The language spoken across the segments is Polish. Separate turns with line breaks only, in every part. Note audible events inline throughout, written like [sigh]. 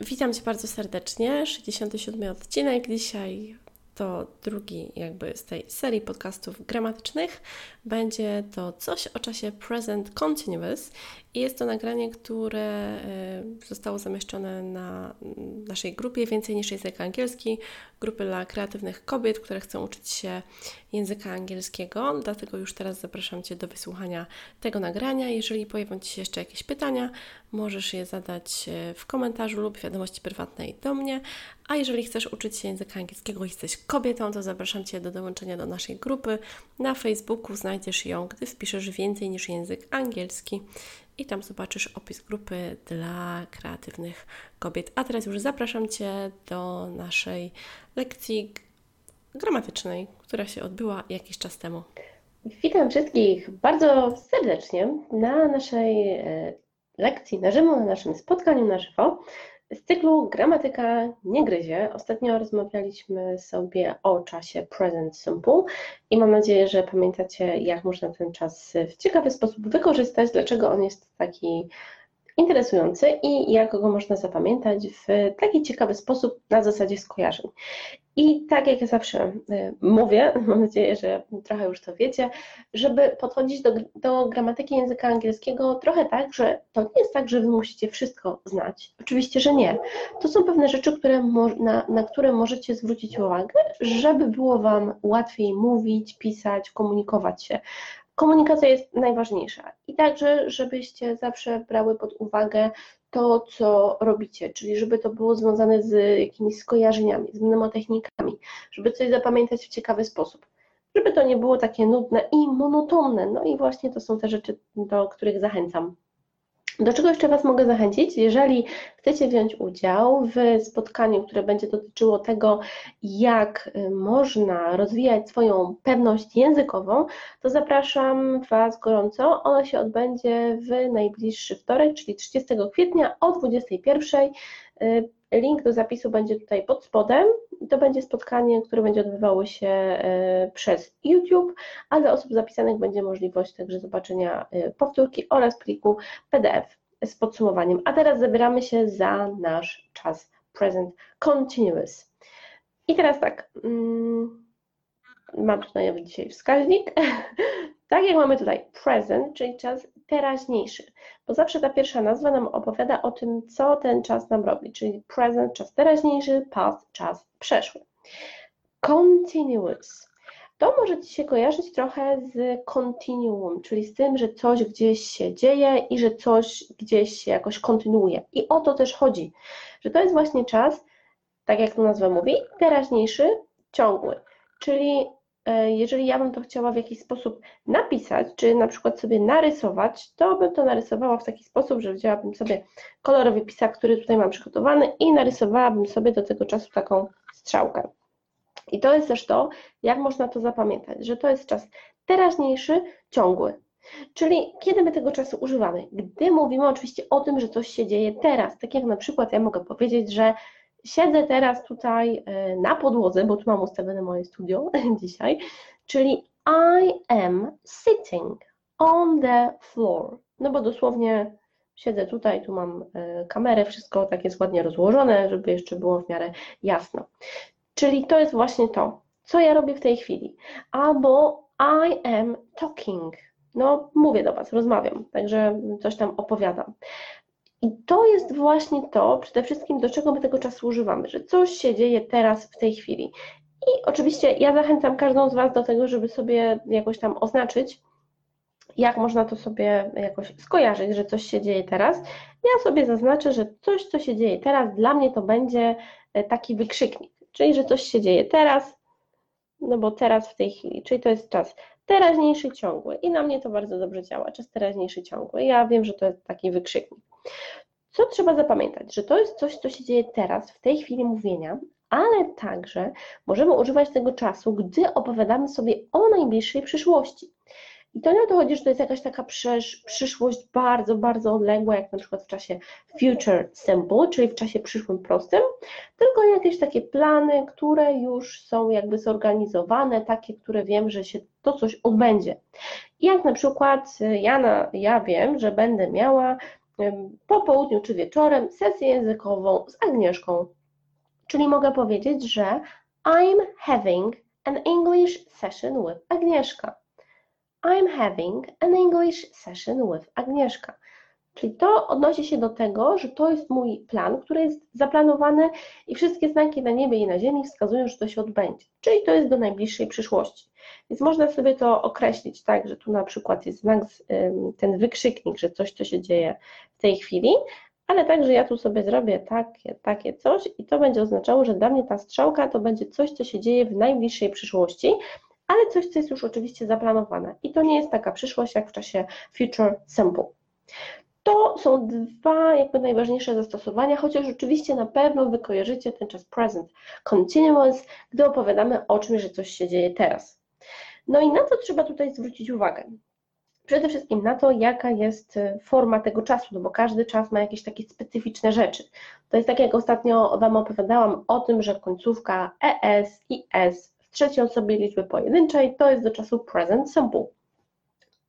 Witam Cię bardzo serdecznie. 67 odcinek. Dzisiaj to drugi jakby z tej serii podcastów gramatycznych. Będzie to coś o czasie present continuous i jest to nagranie, które e, zostało zamieszczone na naszej grupie Więcej niż język angielski, grupy dla kreatywnych kobiet, które chcą uczyć się języka angielskiego. Dlatego już teraz zapraszam Cię do wysłuchania tego nagrania. Jeżeli pojawią Ci się jeszcze jakieś pytania, możesz je zadać e, w komentarzu lub wiadomości prywatnej do mnie. A jeżeli chcesz uczyć się języka angielskiego i jesteś kobietą, to zapraszam Cię do dołączenia do naszej grupy. Na Facebooku znajdziesz ją, gdy wpiszesz więcej niż język angielski i tam zobaczysz opis grupy dla kreatywnych kobiet. A teraz już zapraszam Cię do naszej lekcji gramatycznej, która się odbyła jakiś czas temu.
Witam wszystkich bardzo serdecznie na naszej e, lekcji na żywo, na naszym spotkaniu na żywo z cyklu Gramatyka nie gryzie. Ostatnio rozmawialiśmy sobie o czasie present simple i mam nadzieję, że pamiętacie, jak można ten czas w ciekawy sposób wykorzystać, dlaczego on jest taki interesujący i jak go można zapamiętać w taki ciekawy sposób na zasadzie skojarzeń. I tak jak ja zawsze y, mówię, [laughs] mam nadzieję, że trochę już to wiecie, żeby podchodzić do, do gramatyki języka angielskiego trochę tak, że to nie jest tak, że wy musicie wszystko znać. Oczywiście, że nie. To są pewne rzeczy, które na, na które możecie zwrócić uwagę, żeby było wam łatwiej mówić, pisać, komunikować się komunikacja jest najważniejsza. I także, żebyście zawsze brały pod uwagę to, co robicie, czyli żeby to było związane z jakimiś skojarzeniami, z mnemotechnikami, żeby coś zapamiętać w ciekawy sposób, żeby to nie było takie nudne i monotonne. No i właśnie to są te rzeczy, do których zachęcam. Do czego jeszcze Was mogę zachęcić? Jeżeli chcecie wziąć udział w spotkaniu, które będzie dotyczyło tego, jak y, można rozwijać swoją pewność językową, to zapraszam Was gorąco. Ono się odbędzie w najbliższy wtorek, czyli 30 kwietnia o 21. Link do zapisu będzie tutaj pod spodem. To będzie spotkanie, które będzie odbywało się e, przez YouTube, a dla osób zapisanych będzie możliwość także zobaczenia e, powtórki oraz pliku PDF z podsumowaniem. A teraz zabieramy się za nasz czas present continuous. I teraz tak, mm, mam tutaj dzisiaj wskaźnik. [laughs] Tak jak mamy tutaj present, czyli czas teraźniejszy, bo zawsze ta pierwsza nazwa nam opowiada o tym, co ten czas nam robi, czyli present, czas teraźniejszy, past, czas przeszły. Continuous. To może Ci się kojarzyć trochę z continuum, czyli z tym, że coś gdzieś się dzieje i że coś gdzieś się jakoś kontynuuje. I o to też chodzi, że to jest właśnie czas, tak jak to nazwa mówi, teraźniejszy, ciągły. Czyli jeżeli ja bym to chciała w jakiś sposób napisać, czy na przykład sobie narysować, to bym to narysowała w taki sposób, że wzięłabym sobie kolorowy pisak, który tutaj mam przygotowany i narysowałabym sobie do tego czasu taką strzałkę. I to jest też to, jak można to zapamiętać, że to jest czas teraźniejszy, ciągły. Czyli kiedy my tego czasu używamy? Gdy mówimy oczywiście o tym, że coś się dzieje teraz, tak jak na przykład ja mogę powiedzieć, że Siedzę teraz tutaj e, na podłodze, bo tu mam ustawione moje studio [laughs] dzisiaj, czyli I am sitting on the floor. No bo dosłownie siedzę tutaj, tu mam e, kamerę, wszystko tak jest ładnie rozłożone, żeby jeszcze było w miarę jasno. Czyli to jest właśnie to, co ja robię w tej chwili. Albo I am talking. No, mówię do Was, rozmawiam, także coś tam opowiadam. I to jest właśnie to, przede wszystkim, do czego my tego czasu używamy, że coś się dzieje teraz, w tej chwili. I oczywiście ja zachęcam każdą z Was do tego, żeby sobie jakoś tam oznaczyć, jak można to sobie jakoś skojarzyć, że coś się dzieje teraz. Ja sobie zaznaczę, że coś, co się dzieje teraz, dla mnie to będzie e, taki wykrzyknik, czyli że coś się dzieje teraz, no bo teraz w tej chwili, czyli to jest czas teraźniejszy ciągły i na mnie to bardzo dobrze działa, czas teraźniejszy ciągły. Ja wiem, że to jest taki wykrzyknik. Co trzeba zapamiętać? Że to jest coś, co się dzieje teraz, w tej chwili mówienia, ale także możemy używać tego czasu, gdy opowiadamy sobie o najbliższej przyszłości. I to nie o to chodzi, że to jest jakaś taka przysz, przyszłość bardzo, bardzo odległa, jak na przykład w czasie future simple, czyli w czasie przyszłym prostym, tylko jakieś takie plany, które już są jakby zorganizowane, takie, które wiem, że się to coś odbędzie. I jak na przykład ja, na, ja wiem, że będę miała po południu czy wieczorem sesję językową z Agnieszką, czyli mogę powiedzieć, że I'm having an English session with Agnieszka. I'm having an English session with Agnieszka. Czyli to odnosi się do tego, że to jest mój plan, który jest zaplanowany i wszystkie znaki na niebie i na ziemi wskazują, że to się odbędzie. Czyli to jest do najbliższej przyszłości. Więc można sobie to określić tak, że tu na przykład jest znak, ten wykrzyknik, że coś, co się dzieje w tej chwili, ale także ja tu sobie zrobię takie, takie coś i to będzie oznaczało, że dla mnie ta strzałka to będzie coś, co się dzieje w najbliższej przyszłości, ale coś, co jest już oczywiście zaplanowane. I to nie jest taka przyszłość jak w czasie Future Simple. To są dwa jakby najważniejsze zastosowania, chociaż oczywiście na pewno wy kojarzycie ten czas present continuous, gdy opowiadamy o czymś, że coś się dzieje teraz. No i na co trzeba tutaj zwrócić uwagę? Przede wszystkim na to, jaka jest forma tego czasu, no bo każdy czas ma jakieś takie specyficzne rzeczy. To jest tak, jak ostatnio Wam opowiadałam o tym, że końcówka ES i S w trzeciej osobie liczby pojedynczej to jest do czasu present simple.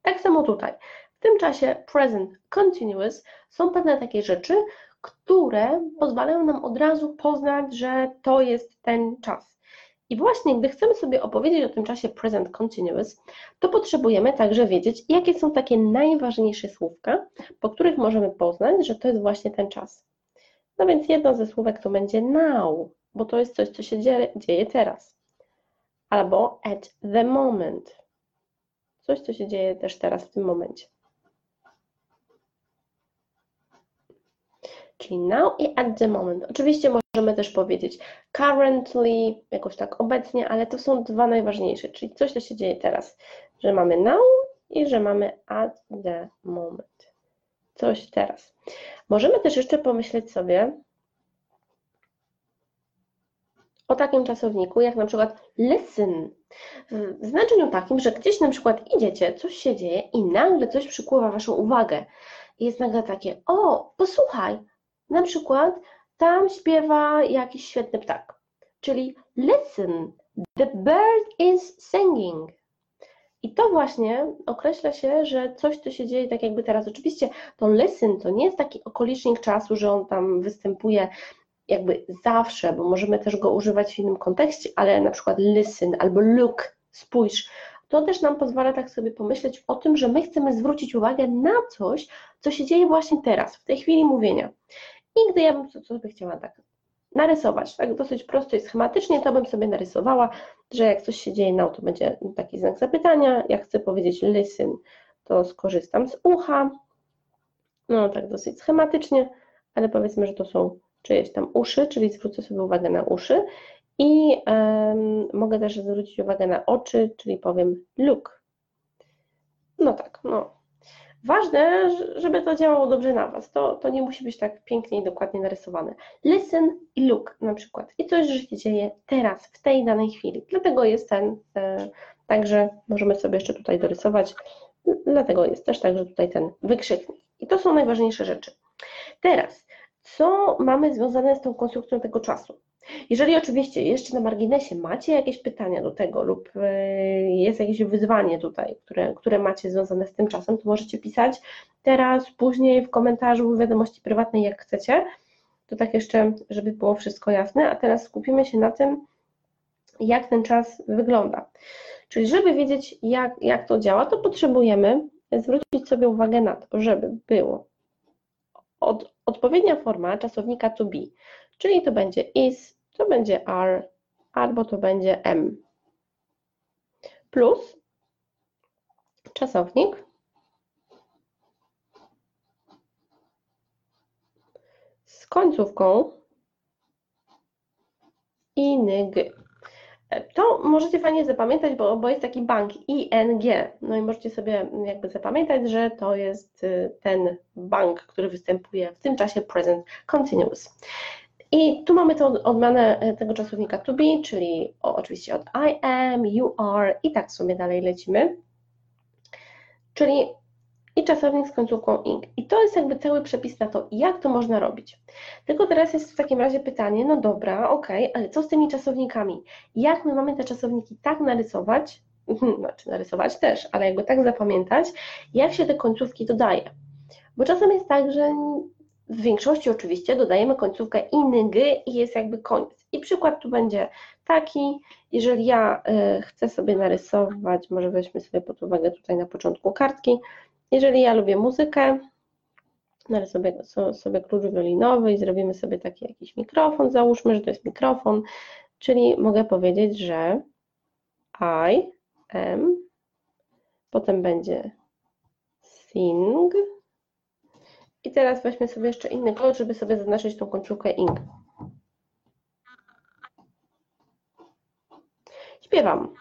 Tak samo tutaj. W tym czasie present continuous są pewne takie rzeczy, które pozwalają nam od razu poznać, że to jest ten czas. I właśnie, gdy chcemy sobie opowiedzieć o tym czasie present continuous, to potrzebujemy także wiedzieć, jakie są takie najważniejsze słówka, po których możemy poznać, że to jest właśnie ten czas. No więc jedno ze słówek to będzie now, bo to jest coś, co się dzieje, dzieje teraz. Albo at the moment. Coś, co się dzieje też teraz w tym momencie. Czyli now i at the moment. Oczywiście możemy też powiedzieć currently, jakoś tak obecnie, ale to są dwa najważniejsze, czyli coś, co się dzieje teraz, że mamy now i że mamy at the moment. Coś teraz. Możemy też jeszcze pomyśleć sobie o takim czasowniku, jak na przykład listen, w znaczeniu takim, że gdzieś na przykład idziecie, coś się dzieje i nagle coś przykuwa Waszą uwagę. Jest nagle takie, o, posłuchaj, na przykład tam śpiewa jakiś świetny ptak. Czyli listen, the bird is singing. I to właśnie określa się, że coś, co się dzieje tak jakby teraz. Oczywiście to listen to nie jest taki okolicznik czasu, że on tam występuje jakby zawsze, bo możemy też go używać w innym kontekście, ale na przykład listen albo look, spójrz, to też nam pozwala tak sobie pomyśleć o tym, że my chcemy zwrócić uwagę na coś, co się dzieje właśnie teraz, w tej chwili mówienia. I ja bym sobie chciała tak narysować, tak dosyć prosto i schematycznie, to bym sobie narysowała, że jak coś się dzieje, no to będzie taki znak zapytania, jak chcę powiedzieć listen, to skorzystam z ucha, no tak dosyć schematycznie, ale powiedzmy, że to są czyjeś tam uszy, czyli zwrócę sobie uwagę na uszy. I um, mogę też zwrócić uwagę na oczy, czyli powiem look. No tak, no Ważne, żeby to działało dobrze na Was. To, to nie musi być tak pięknie i dokładnie narysowane. Listen i look na przykład. I coś, że się dzieje teraz, w tej danej chwili. Dlatego jest ten, e, także możemy sobie jeszcze tutaj dorysować. Dlatego jest też także tutaj ten wykrzyknik. I to są najważniejsze rzeczy. Teraz, co mamy związane z tą konstrukcją tego czasu? Jeżeli oczywiście jeszcze na marginesie macie jakieś pytania do tego lub e, jest jakieś wyzwanie tutaj, które, które macie związane z tym czasem, to możecie pisać teraz, później w komentarzu, w wiadomości prywatnej, jak chcecie. To tak jeszcze, żeby było wszystko jasne, a teraz skupimy się na tym, jak ten czas wygląda. Czyli żeby wiedzieć, jak, jak to działa, to potrzebujemy zwrócić sobie uwagę na to, żeby było od, odpowiednia forma czasownika to be, czyli to będzie is, to będzie are, albo to będzie am. Plus czasownik z końcówką ing. To możecie fajnie zapamiętać, bo, bo jest taki bank ING. No i możecie sobie jakby zapamiętać, że to jest y, ten bank, który występuje w tym czasie present continuous. I tu mamy tą odmianę e, tego czasownika to be, czyli oczywiście od I am, you are i tak sobie dalej lecimy. Czyli i czasownik z końcówką ing. I to jest jakby cały przepis na to, jak to można robić. Tylko teraz jest w takim razie pytanie, no dobra, ok, ale co z tymi czasownikami? Jak my mamy te czasowniki tak narysować, [laughs] znaczy narysować też, ale jakby tak zapamiętać, jak się te końcówki dodaje? Bo czasem jest tak, że w większości oczywiście dodajemy końcówkę ing i jest jakby koniec. I przykład tu będzie taki, jeżeli ja y, chcę sobie narysować, może weźmy sobie pod uwagę tutaj na początku kartki, jeżeli ja lubię muzykę, narysuję sobie, sobie klucz wiolinowy i zrobimy sobie taki jakiś mikrofon, załóżmy, że to jest mikrofon, czyli mogę powiedzieć, że I am, potem będzie sing, i teraz weźmy sobie jeszcze inny kolor, żeby sobie zaznaczyć tą końcówkę ing. Śpiewam.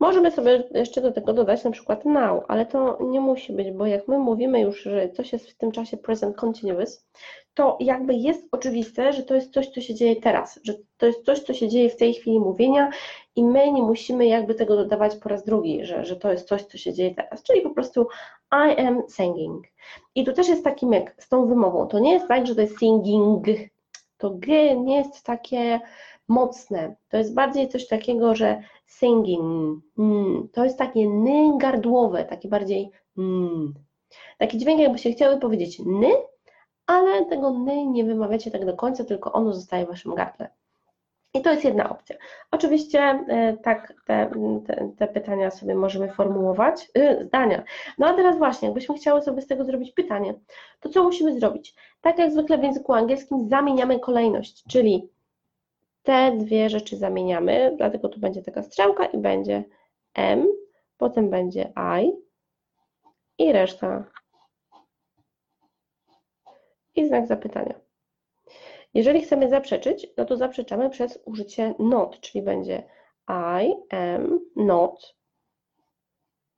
Możemy sobie jeszcze do tego dodać na przykład now, ale to nie musi być, bo jak my mówimy już, że coś jest w tym czasie present continuous, to jakby jest oczywiste, że to jest coś, co się dzieje teraz, że to jest coś, co się dzieje w tej chwili mówienia i my nie musimy jakby tego dodawać po raz drugi, że, że to jest coś, co się dzieje teraz, czyli po prostu I am singing. I tu też jest taki myk z tą wymową. To nie jest tak, że to jest singing, to g nie jest takie mocne. To jest bardziej coś takiego, że singing, mm, to jest takie ny gardłowe, takie bardziej mm. Taki dźwięk się chciały powiedzieć ny, ale tego ny nie wymawiacie tak do końca, tylko ono zostaje w waszym gardle. I to jest jedna opcja. Oczywiście e, tak te, te, te, pytania sobie możemy formułować, yy, zdania. No a teraz właśnie, jakbyśmy chciały sobie z tego zrobić pytanie, to co musimy zrobić? Tak jak zwykle w języku angielskim zamieniamy kolejność, czyli te dwie rzeczy zamieniamy, dlatego tu będzie taka strzałka i będzie M, potem będzie I i reszta i znak zapytania. Jeżeli chcemy zaprzeczyć, no to zaprzeczamy przez użycie not, czyli będzie I am not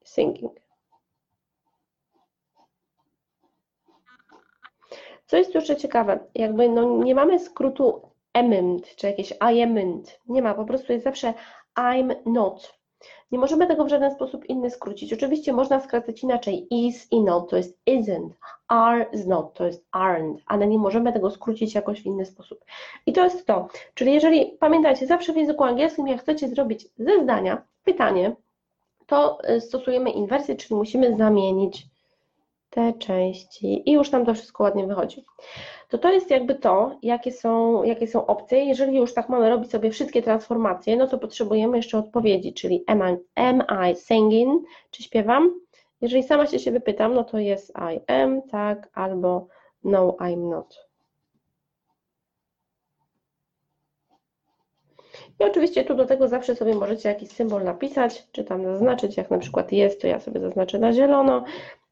singing. Co jest jeszcze ciekawe, jakby no nie mamy skrótu amend, czy jakieś I amend, nie ma, po prostu jest zawsze I'm not. Nie możemy tego w żaden sposób inny skrócić. Oczywiście można skracać inaczej. Is i not to jest isn't. Are is not to jest aren't, ale nie możemy tego skrócić jakoś w inny sposób. I to jest to. Czyli jeżeli pamiętajcie, zawsze w języku angielskim, jak chcecie zrobić ze zdania pytanie, to y, stosujemy inwersję, czyli musimy zamienić te części i już nam to wszystko ładnie wychodzi to to jest jakby to, jakie są, jakie są opcje. Jeżeli już tak mamy robić sobie wszystkie transformacje, no to potrzebujemy jeszcze odpowiedzi, czyli am I, am I singing, czy śpiewam? Jeżeli sama się siebie pytam, no to jest I am, tak, albo no I'm not. I oczywiście tu do tego zawsze sobie możecie jakiś symbol napisać, czy tam zaznaczyć, jak na przykład jest, to ja sobie zaznaczę na zielono,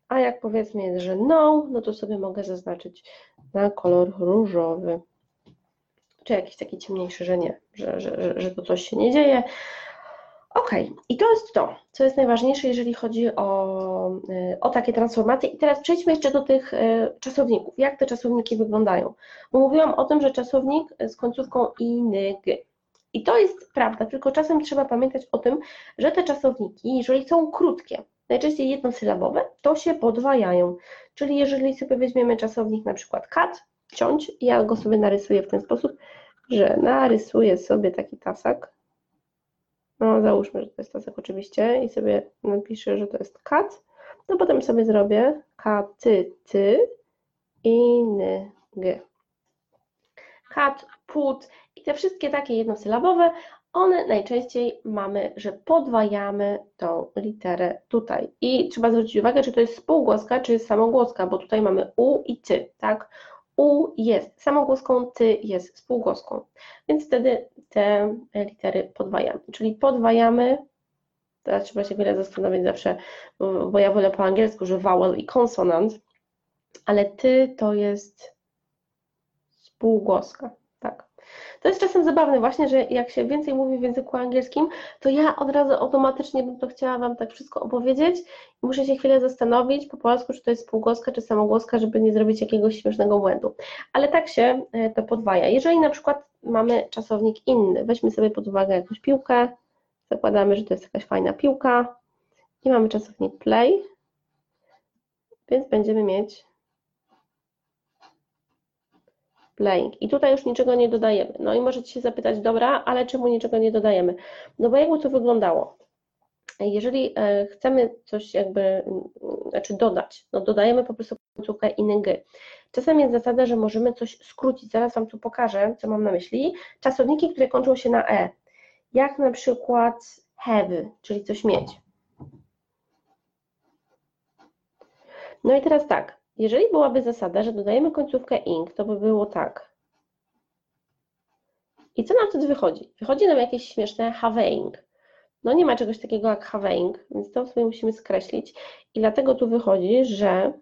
a jak powiedzmy jest, że no, no to sobie mogę zaznaczyć na kolor różowy. Czy jakiś taki ciemniejszy, że nie, że, że, że to coś się nie dzieje. Ok, i to jest to, co jest najważniejsze, jeżeli chodzi o, y, o takie transformacje. I teraz przejdźmy jeszcze do tych y, czasowników. Jak te czasowniki wyglądają? Bo mówiłam o tym, że czasownik z końcówką inyg. I to jest prawda, tylko czasem trzeba pamiętać o tym, że te czasowniki, jeżeli są krótkie, najczęściej jednosylabowe, to się podwajają. Czyli jeżeli sobie weźmiemy czasownik na przykład cut, ciąć, ja go sobie narysuję w ten sposób, że narysuję sobie taki tasak, no załóżmy, że to jest tasak oczywiście i sobie napiszę, że to jest cut, to potem sobie zrobię katy, ty i ny, g. Put i te wszystkie takie jednosylabowe, one najczęściej mamy, że podwajamy tą literę tutaj. I trzeba zwrócić uwagę, czy to jest spółgłoska, czy samogłoska, bo tutaj mamy u i ty, tak? U jest samogłoską, ty jest spółgłoską. Więc wtedy te litery podwajamy. Czyli podwajamy, teraz trzeba się wiele zastanowić zawsze, bo ja wolę po angielsku, że vowel i konsonant, ale ty to jest spółgłoska. To jest czasem zabawne właśnie, że jak się więcej mówi w języku angielskim, to ja od razu automatycznie bym to chciała Wam tak wszystko opowiedzieć i muszę się chwilę zastanowić po polsku, czy to jest półgłoska, czy samogłoska, żeby nie zrobić jakiegoś śmiesznego błędu. Ale tak się e, to podwaja. Jeżeli na przykład mamy czasownik inny, weźmy sobie pod uwagę jakąś piłkę, zakładamy, że to jest jakaś fajna piłka i mamy czasownik play, więc będziemy mieć playing. I tutaj już niczego nie dodajemy. No i możecie się zapytać, dobra, ale czemu niczego nie dodajemy? No bo jakby to wyglądało? Jeżeli e, chcemy coś jakby, mm, znaczy dodać, no dodajemy po prostu końcówkę ing. Czasem jest zasada, że możemy coś skrócić, zaraz Wam tu pokażę, co mam na myśli. Czasowniki, które kończą się na e, jak na przykład have, czyli coś mieć. No i teraz tak, jeżeli byłaby zasada, że dodajemy końcówkę ing, to by było tak. I co nam wtedy wychodzi? Wychodzi nam jakieś śmieszne having. No nie ma czegoś takiego jak having, więc to sobie musimy skreślić. I dlatego tu wychodzi, że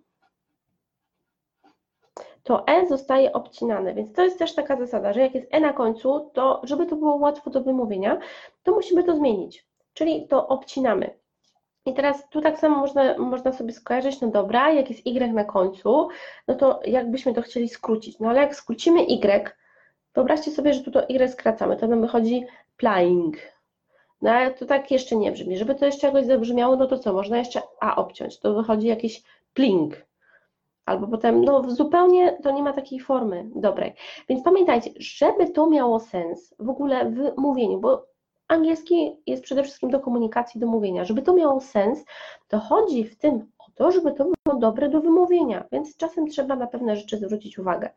to e zostaje obcinane, więc to jest też taka zasada, że jak jest e na końcu, to żeby to było łatwo do wymówienia, to musimy to zmienić, czyli to obcinamy. I teraz tu tak samo można, można sobie skojarzyć, no dobra, jak jest y na końcu, no to jakbyśmy to chcieli skrócić, no ale jak skrócimy y, wyobraźcie sobie, że tu to y skracamy, to nam wychodzi plying. No ale to tak jeszcze nie brzmi. Żeby to jeszcze jakoś zabrzmiało, no to co, można jeszcze a obciąć, to wychodzi jakiś pling. Albo potem, no zupełnie to nie ma takiej formy dobrej. Więc pamiętajcie, żeby to miało sens w ogóle w mówieniu, bo angielski jest przede wszystkim do komunikacji, do mówienia. Żeby to miało sens, to chodzi w tym o to, żeby to było dobre do wymówienia, więc czasem trzeba na pewne rzeczy zwrócić uwagę.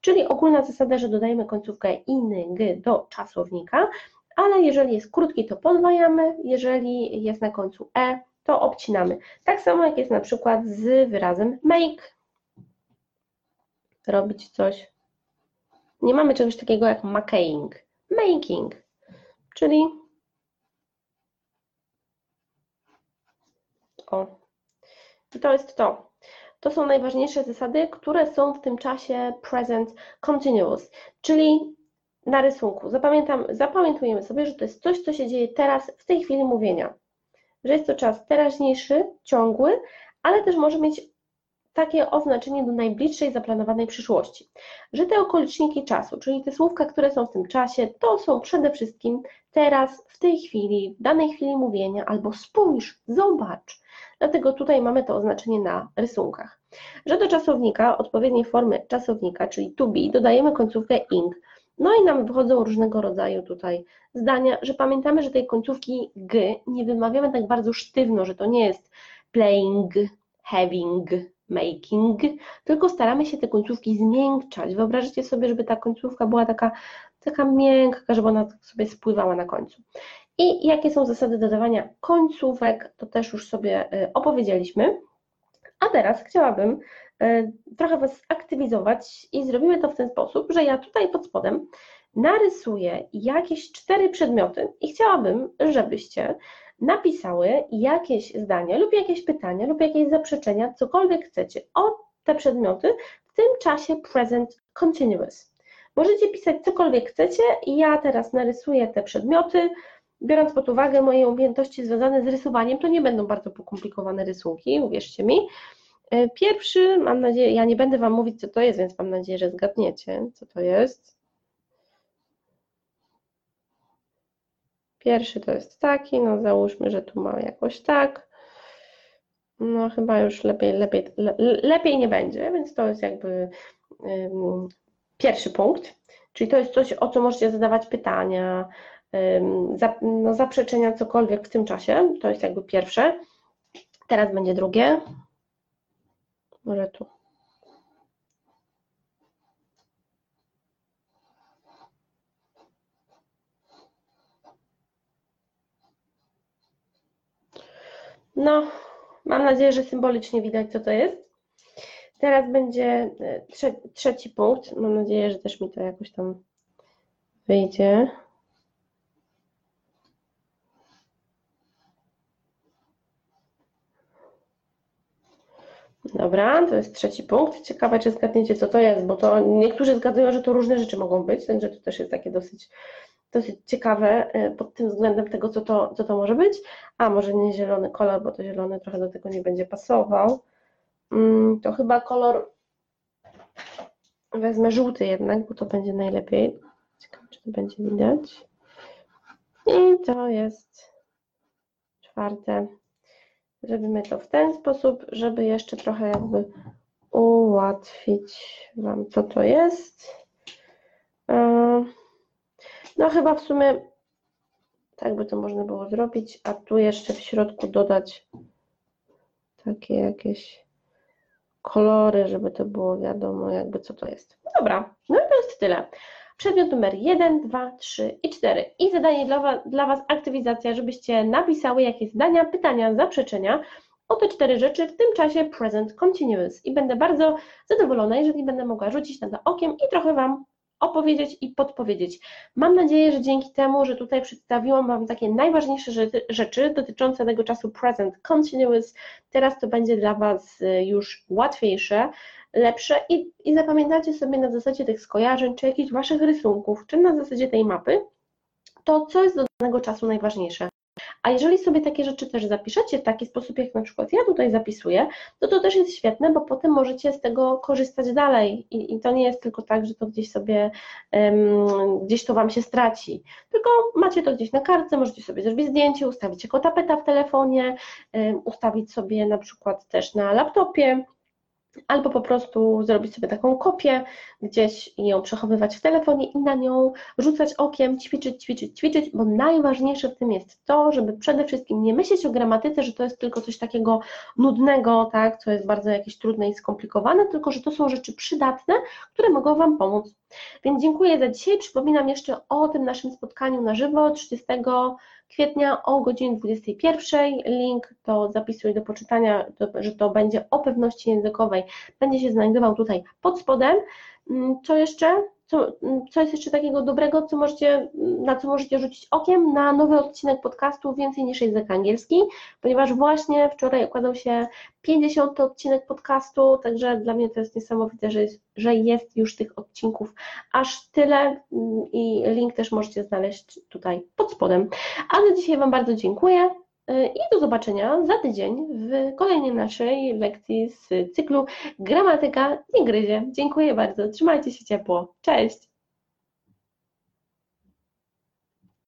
Czyli ogólna zasada, że dodajemy końcówkę ing do czasownika, ale jeżeli jest krótki, to podwajamy, jeżeli jest na końcu e, to obcinamy. Tak samo jak jest na przykład z wyrazem make, robić coś. Nie mamy czegoś takiego jak making, making, czyli o. I to jest to. To są najważniejsze zasady, które są w tym czasie present continuous, czyli na rysunku. Zapamiętam, zapamiętujemy sobie, że to jest coś, co się dzieje teraz, w tej chwili mówienia. Że jest to czas teraźniejszy, ciągły, ale też może mieć takie oznaczenie do najbliższej zaplanowanej przyszłości. Że te okoliczniki czasu, czyli te słówka, które są w tym czasie, to są przede wszystkim teraz, w tej chwili, w danej chwili mówienia, albo spójrz, zobacz. Dlatego tutaj mamy to oznaczenie na rysunkach. Że do czasownika, odpowiedniej formy czasownika, czyli to be, dodajemy końcówkę ing. No i nam wychodzą różnego rodzaju tutaj zdania, że pamiętamy, że tej końcówki g nie wymawiamy tak bardzo sztywno, że to nie jest playing, having, making, tylko staramy się te końcówki zmiękczać. Wyobraźcie sobie, żeby ta końcówka była taka, taka miękka, żeby ona sobie spływała na końcu. I jakie są zasady dodawania końcówek, to też już sobie y, opowiedzieliśmy. A teraz chciałabym y, trochę Was aktywizować i zrobimy to w ten sposób, że ja tutaj pod spodem narysuję jakieś cztery przedmioty i chciałabym, żebyście napisały jakieś zdania lub jakieś pytania lub jakieś zaprzeczenia, cokolwiek chcecie o te przedmioty w tym czasie present continuous. Możecie pisać cokolwiek chcecie i ja teraz narysuję te przedmioty, biorąc pod uwagę moje umiejętności związane z rysowaniem, to nie będą bardzo pokomplikowane rysunki, uwierzcie mi. E, pierwszy, mam nadzieję, ja nie będę Wam mówić, co to jest, więc mam nadzieję, że zgadniecie, co to jest. Pierwszy to jest taki, no załóżmy, że tu mam jakoś tak. No chyba już lepiej, lepiej, le, lepiej nie będzie, więc to jest jakby um, pierwszy punkt. Czyli to jest coś, o co możecie zadawać pytania, um, za, no, zaprzeczenia, cokolwiek w tym czasie. To jest jakby pierwsze. Teraz będzie drugie. Może tu. No, mam nadzieję, że symbolicznie widać, co to jest. Teraz będzie e, trze trzeci punkt. Mam nadzieję, że też mi to jakoś tam wyjdzie. Dobra, to jest trzeci punkt. Ciekawe, czy zgadniecie, co to jest, bo to niektórzy zgadują, że to różne rzeczy mogą być, także to też jest takie dosyć, dosyć ciekawe e, pod tym względem tego, co to, co to może być. A może nie zielony kolor, bo to zielony trochę do tego nie będzie pasował. Mm, to chyba kolor wezmę żółty jednak, bo to będzie najlepiej. Ciekawe, czy to będzie widać. I to jest czwarte. Zrobimy to w ten sposób, żeby jeszcze trochę jakby ułatwić Wam, co to jest. E, no chyba w sumie tak by to można było zrobić, a tu jeszcze w środku dodać takie jakieś kolory, żeby to było wiadomo jakby co to jest. Dobra, no i to jest tyle. Przedmiot numer 1, 2, 3 i 4. I zadanie dla was, dla was aktywizacja, żebyście napisały jakieś zdania, pytania, zaprzeczenia o te cztery rzeczy w tym czasie present continuous. I będę bardzo zadowolona, jeżeli będę mogła rzucić na to okiem i trochę Wam opowiedzieć i podpowiedzieć. Mam nadzieję, że dzięki temu, że tutaj przedstawiłam Wam takie najważniejsze rzeczy dotyczące tego czasu present continuous, teraz to będzie dla Was y, już łatwiejsze, lepsze i, i zapamiętacie sobie na zasadzie tych skojarzeń, czy jakichś Waszych rysunków, czy na zasadzie tej mapy, to co jest do danego czasu najważniejsze. A jeżeli sobie takie rzeczy też zapiszecie w taki sposób, jak na przykład ja tutaj zapisuję, to to też jest świetne, bo potem możecie z tego korzystać dalej. I, i to nie jest tylko tak, że to gdzieś sobie, um, gdzieś to Wam się straci, tylko macie to gdzieś na kartce, możecie sobie zrobić zdjęcie, ustawić jako tapeta w telefonie, um, ustawić sobie na przykład też na laptopie, albo po prostu zrobić sobie taką kopię gdzieś ją przechowywać w telefonie i na nią rzucać okiem, ćwiczyć, ćwiczyć, ćwiczyć, bo najważniejsze w tym jest to, żeby przede wszystkim nie myśleć o gramatyce, że to jest tylko coś takiego nudnego, tak, co jest bardzo jakieś trudne i skomplikowane, tylko że to są rzeczy przydatne, które mogą Wam pomóc. Więc dziękuję za dzisiaj. Przypominam jeszcze o tym naszym spotkaniu na żywo 30 kwietnia o godzinie 21. Link do zapisuj do poczytania, że to będzie o pewności językowej, będzie się znajdował tutaj pod spodem. Mm, co jeszcze? Co, mm, co jest jeszcze takiego dobrego, co możecie, na co możecie rzucić okiem? Na nowy odcinek podcastu Więcej niż język angielski, ponieważ właśnie wczoraj układał się 50. odcinek podcastu, także dla mnie to jest niesamowite, że jest, że jest już tych odcinków aż tyle mm, i link też możecie znaleźć tutaj pod spodem. A dzisiaj Wam bardzo dziękuję. Y, I do zobaczenia za tydzień w kolejnej naszej lekcji z cyklu Gramatyka nie gryzie. Dziękuję bardzo. Trzymajcie się ciepło. Cześć!